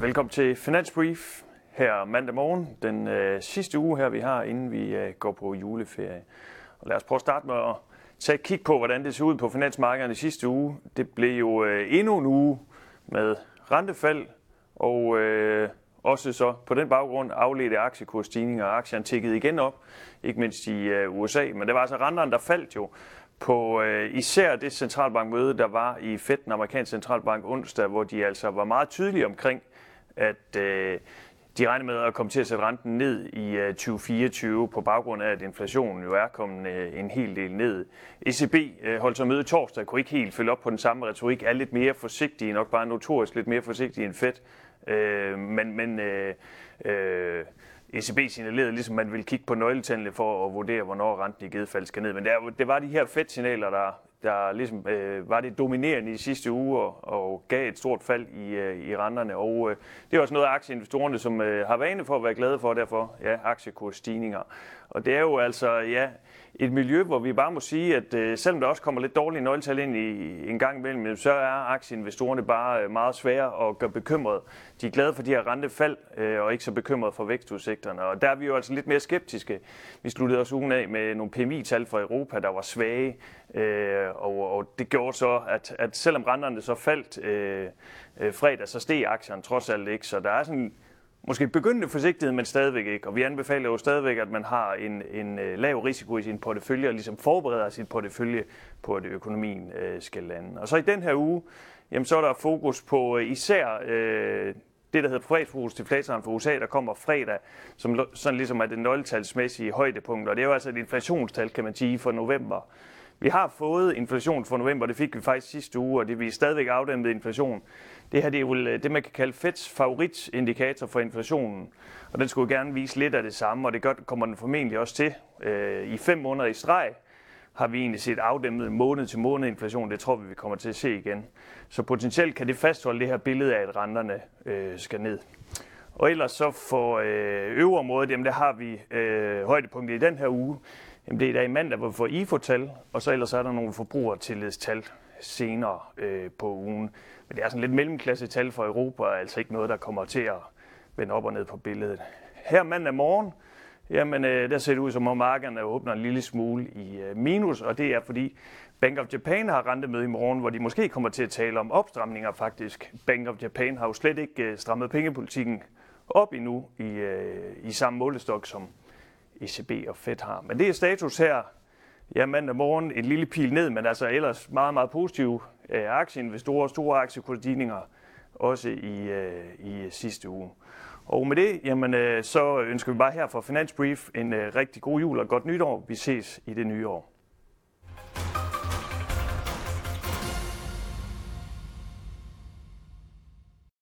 velkommen til Finansbrief her mandag morgen, den øh, sidste uge her, vi har, inden vi øh, går på juleferie. Og lad os prøve at starte med at tage et kig på, hvordan det så ud på finansmarkederne sidste uge. Det blev jo øh, endnu en uge med rentefald, og øh, også så på den baggrund afledte aktiekursstigninger, og aktierne tikkede igen op, ikke mindst i øh, USA. Men det var altså renterne, der faldt jo på øh, især det centralbankmøde, der var i Fed, den amerikanske centralbank onsdag, hvor de altså var meget tydelige omkring, at øh, de regner med at komme til at sætte renten ned i øh, 2024 på baggrund af, at inflationen jo er kommet øh, en hel del ned. ECB øh, holdt så møde torsdag, kunne ikke helt følge op på den samme retorik, er lidt mere forsigtige, nok bare notorisk lidt mere forsigtige end Fed. Men, men øh, øh, ECB signalerede, ligesom man ville kigge på nøgletallene for at vurdere, hvornår renten i givet fald skal ned. Men det, det var de her Fed-signaler, der, der ligesom, øh, var det dominerende i sidste uge og, og gav et stort fald i, øh, i renterne. Og øh, det er også noget af aktieinvestorerne, som øh, har vane for at være glade for, derfor ja, aktiekursstigninger. Og det er jo altså, ja, et miljø, hvor vi bare må sige, at øh, selvom der også kommer lidt dårlige nøgletal ind i en gang imellem, så er aktieinvestorerne bare øh, meget svære at gøre bekymret. De er glade for de her rentefald, øh, og ikke så bekymrede for vækstudsigterne. Og der er vi jo altså lidt mere skeptiske. Vi sluttede også ugen af med nogle PMI-tal fra Europa, der var svage, øh, Øh, og, og det gjorde så, at, at selvom renterne så faldt øh, øh, fredag, så steg aktierne trods alt ikke. Så der er sådan måske begyndende forsigtighed, men stadigvæk ikke. Og vi anbefaler jo stadigvæk, at man har en, en øh, lav risiko i sin portefølje, og ligesom forbereder sin portefølje på, at økonomien øh, skal lande. Og så i den her uge, jamen, så er der fokus på øh, især øh, det, der hedder privatfokusdeflatoren for USA, der kommer fredag, som sådan ligesom er det nøgletalsmæssige højdepunkt. Og det er jo altså et inflationstal, kan man sige, for november. Vi har fået inflation for november, det fik vi faktisk sidste uge, og det vil stadigvæk afdæmpet inflation. Det her det er jo øh, det, man kan kalde Feds favoritindikator for inflationen, og den skulle gerne vise lidt af det samme, og det gør, kommer den formentlig også til. Øh, I fem måneder i streg har vi egentlig set afdæmpet måned til måned inflation. Det tror vi, vi kommer til at se igen. Så potentielt kan det fastholde det her billede af, at renterne øh, skal ned. Og ellers så for øh, øvre området, jamen der har vi øh, højdepunktet i den her uge. Jamen det er i i mandag, hvor vi får IFO-tal, og så ellers er der nogle forbrugertillidstal senere øh, på ugen. Men det er sådan lidt mellemklasse-tal for Europa, og altså ikke noget, der kommer til at vende op og ned på billedet. Her mandag morgen, jamen øh, der ser det ud som om markederne åbner en lille smule i øh, minus, og det er fordi Bank of Japan har rentemøde i morgen, hvor de måske kommer til at tale om opstramninger faktisk. Bank of Japan har jo slet ikke øh, strammet pengepolitikken op endnu i, øh, i samme målestok, som ECB og Fed har. Men det er status her ja, mandag morgen. En lille pil ned, men altså ellers meget, meget positive øh, aktieinvestorer, store aktiekursstigninger også i, øh, i sidste uge. Og med det, jamen, øh, så ønsker vi bare her fra Finansbrief en øh, rigtig god jul og godt nytår. Vi ses i det nye år.